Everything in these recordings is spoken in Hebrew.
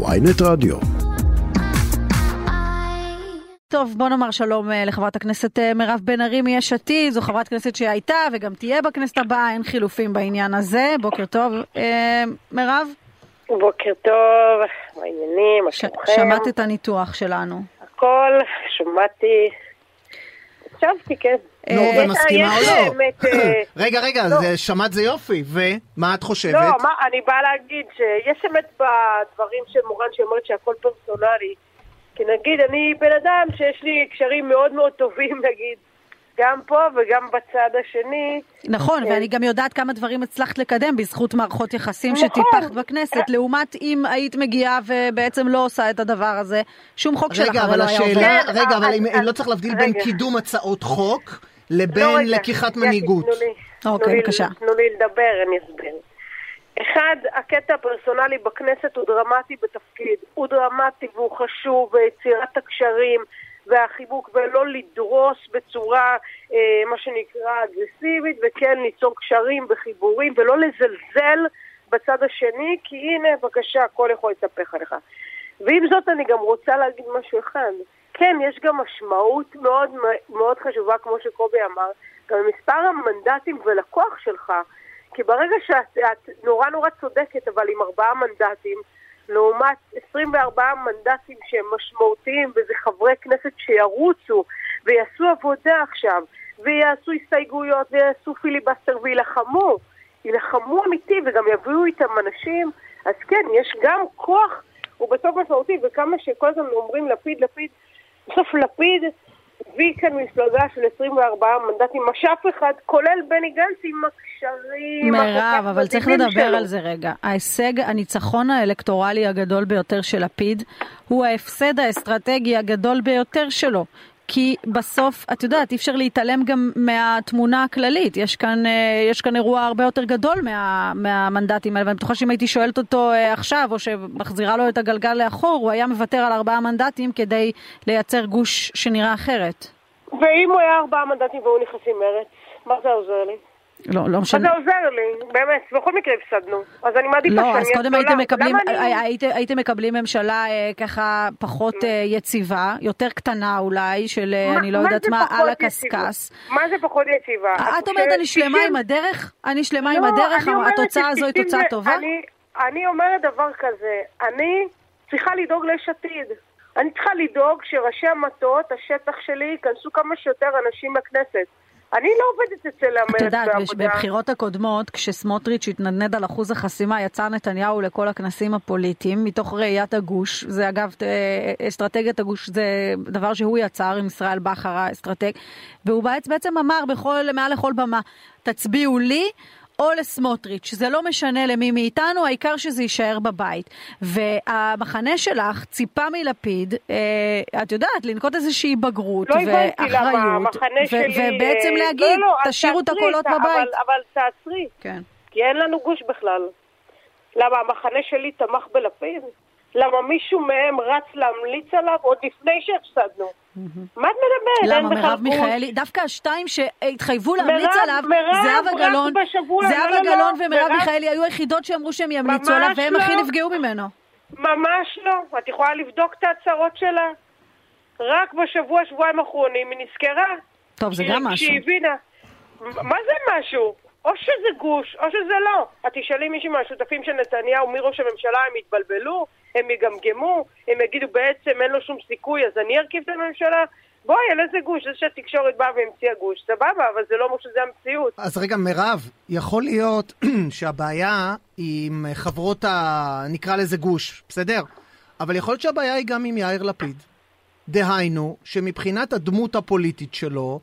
ויינט רדיו. טוב, בוא נאמר שלום אה, לחברת הכנסת אה, מירב בן ארי מיש עתיד, זו חברת כנסת שהייתה וגם תהיה בכנסת הבאה, אין חילופים בעניין הזה. בוקר טוב, אה, מירב. בוקר טוב, מה העניינים, מה ש- שלומכם? שמעת את הניתוח שלנו. הכל, שמעתי. הקשבתי, כן. נו, אה, ומסכימה או לא? אה, רגע, רגע, לא. זה- שמעת זה יופי, ומה את חושבת? לא, מה, אני באה להגיד שיש אמת בדברים של מורן שאומרת שהכל פרסונלי. כי נגיד, אני בן אדם שיש לי קשרים מאוד מאוד טובים, נגיד, גם פה וגם בצד השני. נכון, כן. ואני גם יודעת כמה דברים הצלחת לקדם בזכות מערכות יחסים נכון. שטיפחת בכנסת, לעומת אם היית מגיעה ובעצם לא עושה את הדבר הזה, שום חוק שלך רגע, אבל לא היה עובר. השאלה, כן, רגע, אבל אז- אם- אז- לא צריך להבדיל בין רגע. קידום הצעות חוק לבין רגע, לקיחת מנהיגות. אוקיי, בבקשה. תנו לי לדבר, אני אסביר. אחד, הקטע הפרסונלי בכנסת הוא דרמטי בתפקיד. הוא דרמטי והוא חשוב, ויצירת הקשרים והחיבוק, ולא לדרוס בצורה, אה, מה שנקרא, אגרסיבית, וכן ליצור קשרים וחיבורים, ולא לזלזל בצד השני, כי הנה, בבקשה, הכל יכול להתהפך עליך. ועם זאת אני גם רוצה להגיד משהו אחד. כן, יש גם משמעות מאוד מאוד חשובה, כמו שקובי אמר, גם למספר המנדטים ולכוח שלך. כי ברגע שאת את נורא נורא צודקת, אבל עם ארבעה מנדטים, לעומת 24 מנדטים שהם משמעותיים, וזה חברי כנסת שירוצו ויעשו עבודה עכשיו, ויעשו הסתייגויות, ויעשו פיליבסטר ויילחמו, יילחמו אמיתי וגם יביאו איתם אנשים, אז כן, יש גם כוח, הוא בסוף משמעותי, וכמה שכל הזמן אומרים לפיד, לפיד, בסוף לפיד הביא כאן מפלגה של 24 מנדטים, מה שאף אחד, כולל בני גנץ עם הקשרים מירב, אבל צריך לדבר שלו. על זה רגע. ההישג, הניצחון האלקטורלי הגדול ביותר של לפיד, הוא ההפסד האסטרטגי הגדול ביותר שלו. כי בסוף, את יודעת, אי אפשר להתעלם גם מהתמונה הכללית. יש כאן, אה, יש כאן אירוע הרבה יותר גדול מה, מהמנדטים האלה, ואני בטוחה שאם הייתי שואלת אותו אה, עכשיו, או שמחזירה לו את הגלגל לאחור, הוא היה מוותר על ארבעה מנדטים כדי לייצר גוש שנראה אחרת. ואם הוא היה ארבעה מנדטים והוא נכנס עם מרץ, מה זה עוזר לי? לא, לא משנה. זה עוזר לי? באמת, בכל מקרה הפסדנו. אז אני מעדיפה לא, שאני אז קודם. הייתם מקבלים, הייתם, הייתם מקבלים ממשלה אה, ככה פחות אה, יציבה, יותר קטנה אולי, של אה, מה- אני לא מה יודעת מה, על? הקשקש. מה זה פחות יציבה? את אומרת אני שלמה עם הדרך? אני שלמה עם לא, הדרך? אני אומרת התוצאה הזו היא תוצאה טובה? אני- אני אומרת דבר כזה, אני צריכה לדאוג ליש עתיד. אני צריכה לדאוג שראשי המטות, השטח שלי, ייכנסו כמה שיותר אנשים לכנסת. אני לא עובדת אצל מרצ את יודעת, בעבודה. בבחירות הקודמות, כשסמוטריץ' התנדנד על אחוז החסימה, יצא נתניהו לכל הכנסים הפוליטיים, מתוך ראיית הגוש. זה אגב, אה, אסטרטגיית הגוש זה דבר שהוא יצר עם ישראל בכר האסטרטג, והוא בעצ- בעצם אמר בכל, מעל לכל במה, תצביעו לי. או לסמוטריץ', זה לא משנה למי מאיתנו, העיקר שזה יישאר בבית. והמחנה שלך ציפה מלפיד, אה, את יודעת, לנקוט איזושהי בגרות לא ואחריות, ו- שלי... ובעצם אה, להגיד, לא, לא, תשאירו את הקולות בבית. אבל, אבל תעצרי, כן. כי אין לנו גוש בכלל. למה, המחנה שלי תמך בלפיד? למה מישהו מהם רץ להמליץ עליו עוד לפני שהפסדנו? מה את מדברת? למה מרב. מיכאלי, דווקא השתיים שהתחייבו להמליץ עליו, זהבה גלאון, זהבה לא, לא, לא, גלאון ומרב מיכאלי היו היחידות שאמרו שהם ימליצו עליו, והם לא. הכי נפגעו ממנו. ממש לא. את יכולה לבדוק את ההצהרות שלה. רק בשבוע, שבועיים האחרונים היא נזכרה. טוב, זה גם משהו. שהיא הבינה. מה זה משהו? או שזה גוש, או שזה לא. את תשאלי מישהו מהשותפים של נתניהו, מראש הממשלה, הם יתבלבלו, הם יגמגמו, הם יגידו בעצם אין לו שום סיכוי, אז אני ארכיב את הממשלה? בואי, על איזה גוש? זה שהתקשורת באה והמציאה גוש, סבבה, אבל זה לא אומר שזה המציאות. אז רגע, מירב, יכול להיות שהבעיה היא עם חברות ה... נקרא לזה גוש, בסדר? אבל יכול להיות שהבעיה היא גם עם יאיר לפיד. דהיינו, שמבחינת הדמות הפוליטית שלו,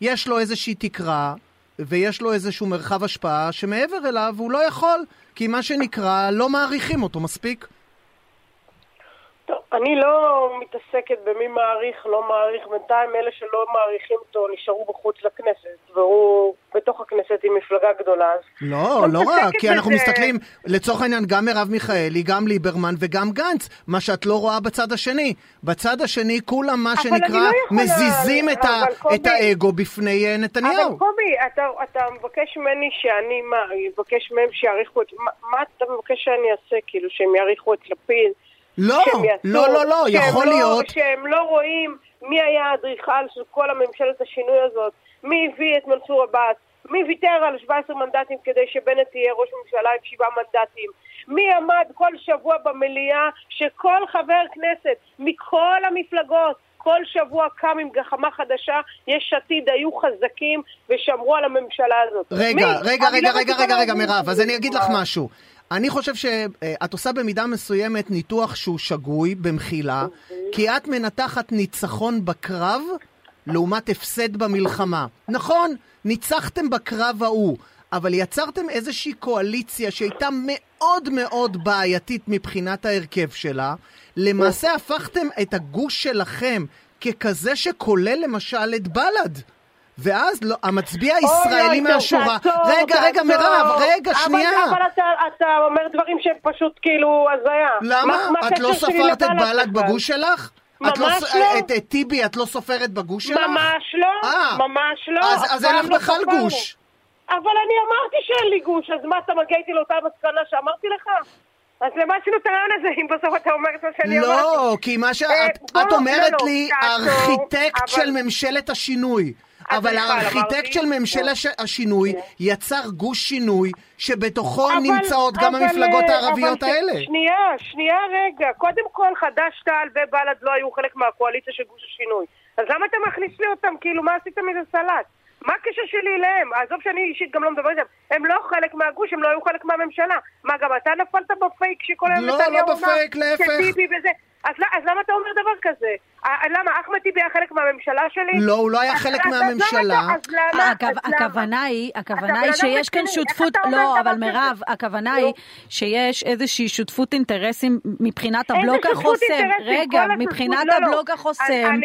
יש לו איזושהי תקרה, ויש לו איזשהו מרחב השפעה, שמעבר אליו הוא לא יכול, כי מה שנקרא, לא מעריכים אותו מספיק. טוב, אני לא מתעסקת במי מעריך, לא מעריך. בינתיים אלה שלא מעריכים אותו נשארו בחוץ לכנסת, והוא בתוך הכנסת עם מפלגה גדולה. אז לא, לא מתעסקת כי אנחנו בזה. מסתכלים, לצורך העניין, גם מרב מיכאלי, גם ליברמן וגם גנץ, מה שאת לא רואה בצד השני. בצד השני, כולם, מה שנקרא, לא יכולה- מזיזים את, ה, קובי- את האגו בפני אה, נתניהו. אבל קובי, אתה, אתה מבקש ממני שאני, מה, מבקש מהם שיעריכו את... מה, מה אתה מבקש שאני אעשה, כאילו, שהם יעריכו את לפיד? לא, שהם יעשו, לא, לא, לא, יכול לא, להיות. שהם לא רואים מי היה האדריכל של כל הממשלת השינוי הזאת, מי הביא את מנסור עבאס, מי ויתר על 17 מנדטים כדי שבנט יהיה ראש ממשלה עם שבעה מנדטים, מי עמד כל שבוע במליאה שכל חבר כנסת מכל המפלגות כל שבוע קם עם גחמה חדשה, יש עתיד היו חזקים ושמרו על הממשלה הזאת. רגע, מי? רגע, רגע, לא רגע, רגע, רגע, להבין. מירב, אז אני אגיד לך משהו. אני חושב שאת עושה במידה מסוימת ניתוח שהוא שגוי, במחילה, כי את מנתחת ניצחון בקרב לעומת הפסד במלחמה. נכון, ניצחתם בקרב ההוא, אבל יצרתם איזושהי קואליציה שהייתה מאוד מאוד בעייתית מבחינת ההרכב שלה. למעשה הפכתם את הגוש שלכם ככזה שכולל למשל את בל"ד. ואז לא, המצביע הישראלי מהשורה... רגע, רגע. מירב, רגע, שנייה. אבל אתה, אתה אומר דברים שהם פשוט כאילו הזיה. למה? מה- מה את לא ספרת את בכלל? בגוש שלך? את ממש ס- לא. את את טיבי את לא סופרת בגוש שלך? ממש לא, אה. ממש לא. אז- אז אין לך לא בכלל. גוש. אבל אני אמרתי שאין לי גוש, אז מה, אתה מגיע איתי לאותה מסקנה שאמרתי לך? אז למה עשינו את הרעיון הזה, אם בסוף אתה אומר את מה שאני אמרתי? לא, כי מה שאת אה, אומרת לא, לא, לי, אבל- של ממשלת השינוי. אבל הארכיטקט. של ממשלת כן. השינוי יצר גוש שינוי שבתוכו נמצאות גם המפלגות אה, הערביות האלה. שנייה, שנייה רגע. קודם כל, חד"ש-תע"ל ובל"ד לא היו חלק מהקואליציה של גוש השינוי. אז למה אתה מכניס לי אותם? כאילו, מה עשית מזה סלט? מה הקשר שלי אליהם? עזוב שאני אישית גם לא מדברת איתם. הם לא חלק מהגוש, הם לא היו חלק מהממשלה. מה, גם אתה נפלת בפייק שכל היום לא, נתניהו לא אמר בפייק, להפך. שטיבי וזה? אז, ל- אז למה אתה אומר דבר כזה? אה, למה, אחמד טיבי היה חלק מהממשלה שלי? לא, הוא לא היה חלק מהממשלה. אז למה? למה? הכוונה היא, הכוונה היא שיש כאן שותפות, לא, אבל? מירב, הכוונה. היא שיש איזושהי שותפות אינטרסים מבחינת הבלוק החוסם. רגע, מבחינת לא, לא. הבלוק החוסם,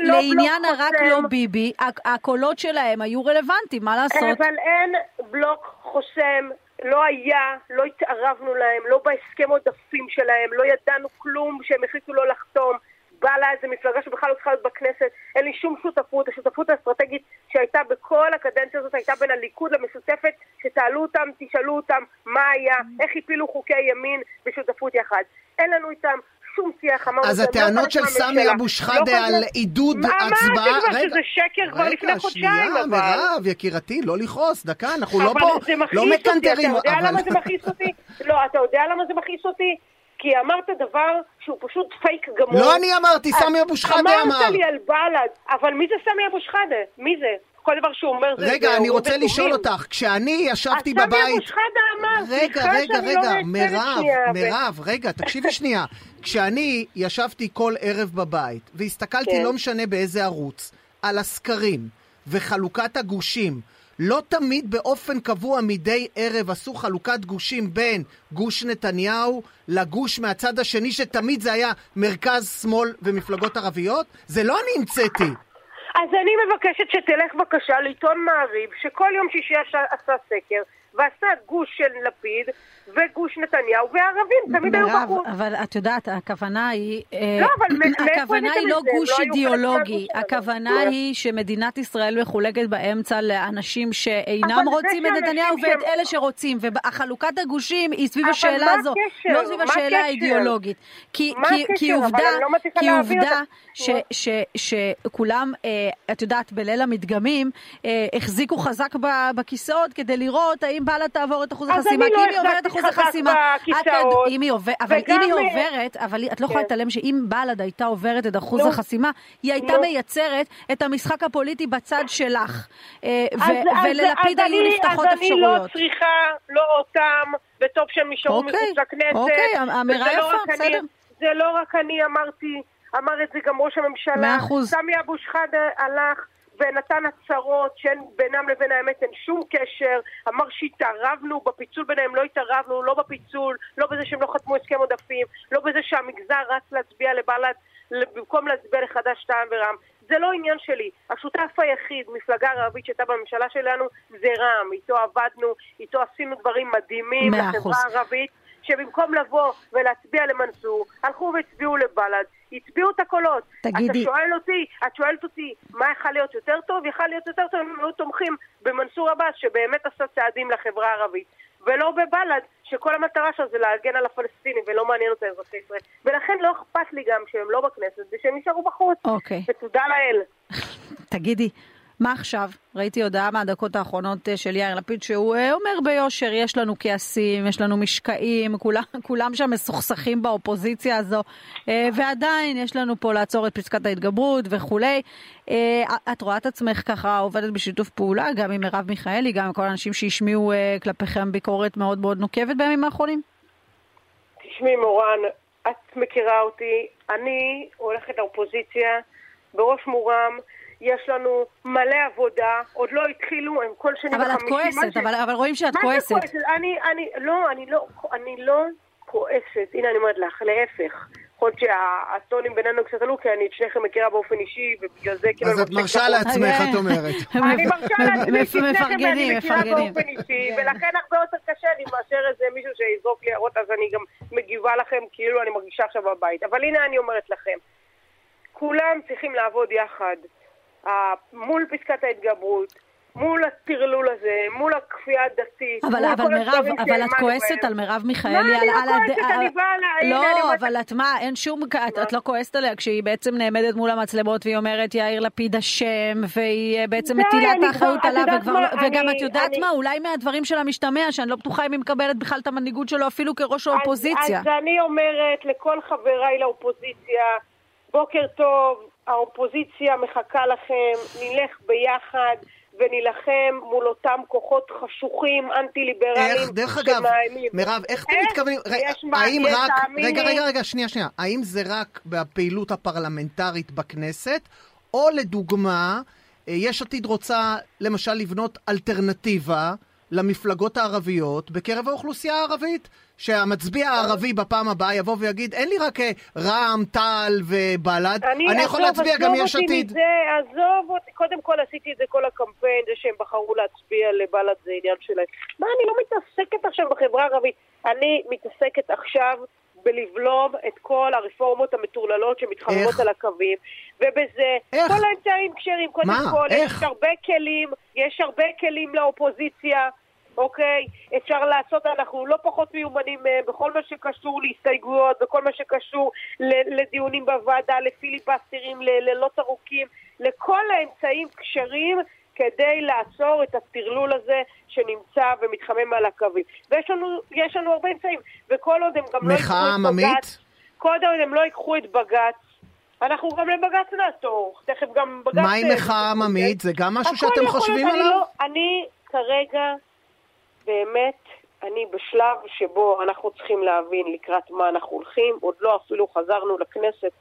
לא לעניין הרק. לא ביבי, הקולות שלהם היו רלוונטיים, מה לעשות? אבל אין בלוק חוסם, לא היה, לא התערבנו להם, לא בהסכם עודפים שלהם, לא ידענו כלום שהם החליטו לא לחתום. בל"ד זו מפלגה שבכלל לא צריכה להיות בכנסת, אין לי שום שותפות, השותפות האסטרטגית שהייתה בכל הקדנציה הזאת הייתה בין הליכוד למשותפת, שתעלו אותם, תשאלו אותם מה היה, איך הפילו חוקי ימין בשותפות יחד. אין לנו איתם שום שיח, אמרנו אז לא הטענות חלק של. סמי אבו לא שחאדה חלק- על עידוד מה, הצבעה... אמרתי כבר רגע, שזה שקר כבר לפני רגע, חודשיים, שנייה, אבל. מירב, יקירתי, לא לכעוס, דקה, אנחנו לא פה, לא מקנטרים, אתה יודע. למה זה מכעיס אותי? לא, אתה יודע למה זה מכעיס אותי? כי אמרת דבר שהוא פשוט פייק גמור. לא אני אמרתי, סמי אבו שחאדה אמר. אמרת לי על בל"ד, אבל מי זה סמי אבו שחאדה? מי זה? כל דבר שהוא אומר זה... רגע, אני רוצה. לשאול אותך, כשאני ישבתי אז סמי בבית... אבו שחאדה אמר, רגע, סליחה רגע, שאני לא רגע, נעצרת מירב, שנייה, ו- מירב, רגע, תקשיבי שנייה. כשאני ישבתי כל ערב בבית, והסתכלתי, כן. לא משנה באיזה ערוץ, על הסקרים וחלוקת הגושים, לא תמיד באופן קבוע מדי ערב עשו חלוקת גושים בין גוש נתניהו לגוש מהצד השני, שתמיד זה היה מרכז, שמאל ומפלגות ערביות? זה לא אני המצאתי. אז אני מבקשת שתלך בבקשה לעיתון מעריב, שכל יום שישי עשה- סקר, ועשה גוש של לפיד וגוש נתניהו, והערבים תמיד היו מירב, בחוץ. אבל את יודעת, הכוונה היא... אה, לא, אבל הכוונה היא לא גוש לא אידיאולוגי. הכוונה נו. היא שמדינת ישראל מחולקת באמצע לאנשים שאינם רוצים את נתניהו ואת אלה שרוצים, והחלוקת הגושים היא סביב השאלה הזו? לא סביב השאלה? האידיאולוגית. כי עובדה, לא כי עובדה שכולם, אה, את יודעת, בליל המדגמים, אה, החזיקו חזק בכיסאות כדי לראות האם בל"ד תעבור את אחוז החסימה. כי לא אם היא עוברת אחוז החסימה, אם היא עוברת, אבל אם היא אה, עוברת, אבל את לא יכולה כן. להתעלם שאם בל"ד הייתה עוברת את אחוז נו. החסימה, היא הייתה נו. מייצרת את המשחק הפוליטי בצד שלך. אה, וללפיד היו נפתחות אז אני לא אפשרויות. צריכה לא אותם, וטוב שהם נשארו אוקיי, מחוץ לכנסת. אוקיי, אמירה לא יפה, בסדר. זה לא רק אני אמרתי, אמר את זה גם ראש הממשלה. מאה אחוז. סמי אבו שחאדה הלך ונתן הצהרות שאין בינם לבין האמת אין שום קשר, אמר שהתערבנו בפיצול ביניהם, לא התערבנו, לא בפיצול, לא בזה שהם לא חתמו הסכם עודפים, לא בזה שהמגזר רץ להצביע לבל"ד במקום להצביע לחד"ש טעם ורע"מ. זה לא עניין שלי. השותף היחיד, מפלגה ערבית שהייתה בממשלה שלנו, זה רע"מ. איתו עבדנו, איתו עשינו דברים מדהימים לחברה. הערבית, שבמקום לבוא ולהצביע למנסור, הלכו והצביעו לבל"ד, הצביעו את הקולות. תגידי- אתה שואל אותי, את שואלת אותי, מה יכול להיות יותר טוב? יכול להיות יותר טוב אם היו תומכים במנסור עבאס, שבאמת עשה צעדים לחברה הערבית. ולא בבל"ד, שכל המטרה שלו זה להגן על הפלסטינים ולא מעניין אותה אזרחי ישראל. ולכן לא אכפת לי גם שהם לא בכנסת ושהם יישארו בחוץ. אוקיי. ותודה לאל. תגידי, מה עכשיו? ראיתי הודעה מהדקות האחרונות אה, של יאיר לפיד שהוא אה, אומר ביושר, יש לנו כעסים, יש לנו משקעים, כולם, כולם שם מסוכסכים באופוזיציה הזו, אה, ועדיין יש לנו פה לעצור את פסקת ההתגברות וכולי. את רואה את עצמך ככה עובדת בשיתוף פעולה, גם עם מרב מיכאלי, גם עם כל האנשים שהשמיעו כלפיכם ביקורת מאוד מאוד נוקבת בימים האחרונים? תשמעי מורן, את מכירה אותי, אני הולכת לאופוזיציה בראש מורם. יש לנו מלא עבודה, עוד לא התחילו, הם כל שני וחמישי. אבל את כועסת, אבל, אבל רואים שאת כועסת. מה זה כועסת? אני, אני, לא, אני לא, אני לא כועסת, הנה אני אומרת לך, להפך. יכול להיות שהטונים בינינו קצת עלו, כי אני את שניכם מכירה באופן אישי, ובגלל זה כאילו... אז את מרשה לעצמך, את אומרת. אני מרשה לעצמי, כי שניכם אני מכירה באופן אישי, כן. ולכן הרבה יותר קשה לי מאשר איזה מישהו שיזרוק לי הערות, אז אני גם מגיבה לכם כאילו אני מרגישה עכשיו בבית. אבל הנה אני אומרת לכם, כולם צריכים לעבוד יחד. מול פסקת ההתגברות, מול הטרלול הזה, מול הכפייה הדתית, אבל, אבל מירב, אבל את כועסת על מרב מיכאלי, על... מה, אני לא כועסת, אני באה ל... לא, אבל את מה, אין שום... את לא. כועסת עליה כשהיא בעצם נעמדת מול המצלמות והיא אומרת יאיר לפיד אשם, והיא אה, בעצם מטילה את האחריות עליו, וגם את יודעת מה, אולי מהדברים שלה משתמע שאני לא בטוחה אם היא מקבלת בכלל את המנהיגות שלו אפילו כראש האופוזיציה. אז אני אומרת לכל חבריי לאופוזיציה, בוקר טוב, האופוזיציה מחכה לכם, נלך ביחד ונילחם מול אותם כוחות חשוכים, אנטי-ליברליים, איך, דרך אגב, מירב, איך אתם מתכוונים, האם רק, רגע, רגע, רגע, שנייה, שנייה, האם זה רק בפעילות הפרלמנטרית בכנסת, או לדוגמה, אה, יש עתיד רוצה למשל לבנות אלטרנטיבה למפלגות הערביות בקרב האוכלוסייה הערבית? שהמצביע הערבי בפעם הבאה יבוא ויגיד, אין לי רק אה, רע"מ, טל ובל"ד, אני, אני יכול להצביע גם יש עתיד. מזה, עזוב אותי, קודם כל עשיתי את זה כל הקמפיין, זה שהם בחרו להצביע לבל"ד זה עניין שלהם. מה, אני לא מתעסקת עכשיו בחברה הערבית, אני מתעסקת עכשיו בלבלום את כל הרפורמות המטורללות שמתחממות על הקווים, ובזה איך? כל האמצעים כשרים, קודם מה? כל, איך? יש הרבה כלים, יש הרבה כלים לאופוזיציה. אוקיי? אפשר לעשות, אנחנו לא פחות מיומנים אה, בכל מה שקשור להסתייגויות, בכל מה שקשור לדיונים בוועדה, לפיליבסטרים, ללילות ארוכים, לכל האמצעים כשרים כדי לעצור את הטרלול הזה שנמצא ומתחמם על הקווים. ויש לנו, לנו הרבה אמצעים, וכל עוד הם גם לא ייקחו את בג"ץ, כל עוד הם לא ייקחו את בג"ץ, אנחנו גם לבג"ץ נעתור, תכף גם בג"ץ... מה עם מחאה עממית? זה גם משהו שאתם חושבים עליו? לא, אני כרגע באמת, אני בשלב שבו אנחנו צריכים להבין לקראת מה אנחנו הולכים, עוד לא אפילו חזרנו לכנסת,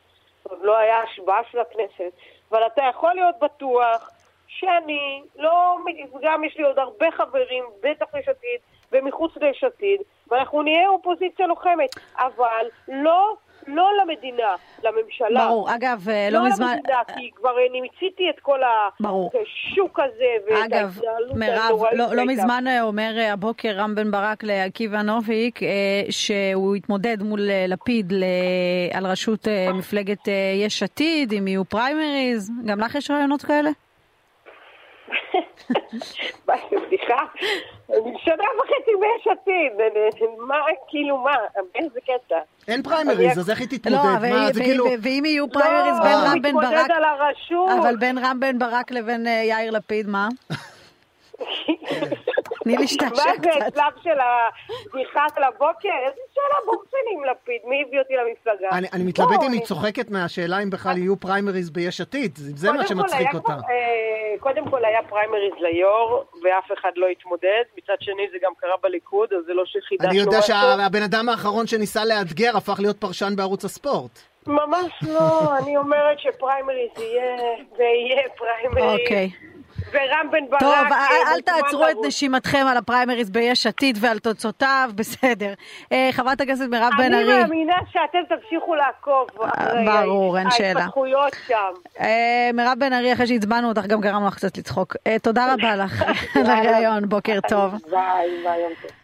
עוד לא היה השבעה של הכנסת, אבל אתה יכול להיות בטוח שאני לא, גם יש לי עוד הרבה חברים, בטח יש עתיד ומחוץ ליש עתיד, ואנחנו נהיה אופוזיציה לוחמת, אבל לא לא למדינה, לממשלה. ברור, אגב, אה, לא, לא מזמן... לא למדינה, כי כבר אני מיציתי את כל השוק הזה ואת ההתנהלות הנוראית. אגב, לא, לא מזמן אה, אומר אה, הבוקר רם בן ברק לעקיבא נוביק, שהוא התמודד מול לפיד על ראשות מפלגת יש עתיד, אם יהיו פריימריז. גם לך יש רעיונות כאלה? מה, זה בדיחה? אני שנה וחצי ביש עתיד, מה, כאילו, מה, באיזה קטע? אין פריימריז, אז איך היא תתמודד? לא, מה, זה כאילו... ואם יהיו פריימריז בין לא, רם בן ברק... לא, הוא מתמודד על הראשות. אבל בין רם בן ברק לבין אה, יאיר לפיד, מה? תני לי להשתעשע קצת. מה זה, שלב של הבדיחה של הבוקר? איזה שאלה בורסני עם לפיד, מי הביא אותי למפלגה? אני מתלבט אם היא צוחקת מהשאלה אם בכלל יהיו פריימריז ביש עתיד, זה מה שמצחיק אותה. אה, קודם כל היה פריימריז ליו"ר, ואף אחד לא התמודד. מצד שני זה גם קרה בליכוד, אז זה לא שחידשנו משהו. אני יודע שהבן אדם האחרון שניסה לאתגר הפך להיות פרשן בערוץ הספורט. ממש לא, אני אומרת שפריימריז יהיה, ויהיה פריימריז. אוקיי. ורם בן ברק... טוב, אל, אל תעצרו את נשימתכם על הפריימריז ביש עתיד ועל תוצאותיו, בסדר. אה, חברת הכנסת מירב בן ארי. אני מאמינה שאתם תמשיכו לעקוב אחרי ברור, אין שאלה. ההתפתחויות שם. אה, מירב בן ארי, אחרי שעצבנו אותך, גם גרמנו לך קצת לצחוק. אה, תודה רבה לך על הרעיון, בוקר טוב. ביי, ביי, יום טוב.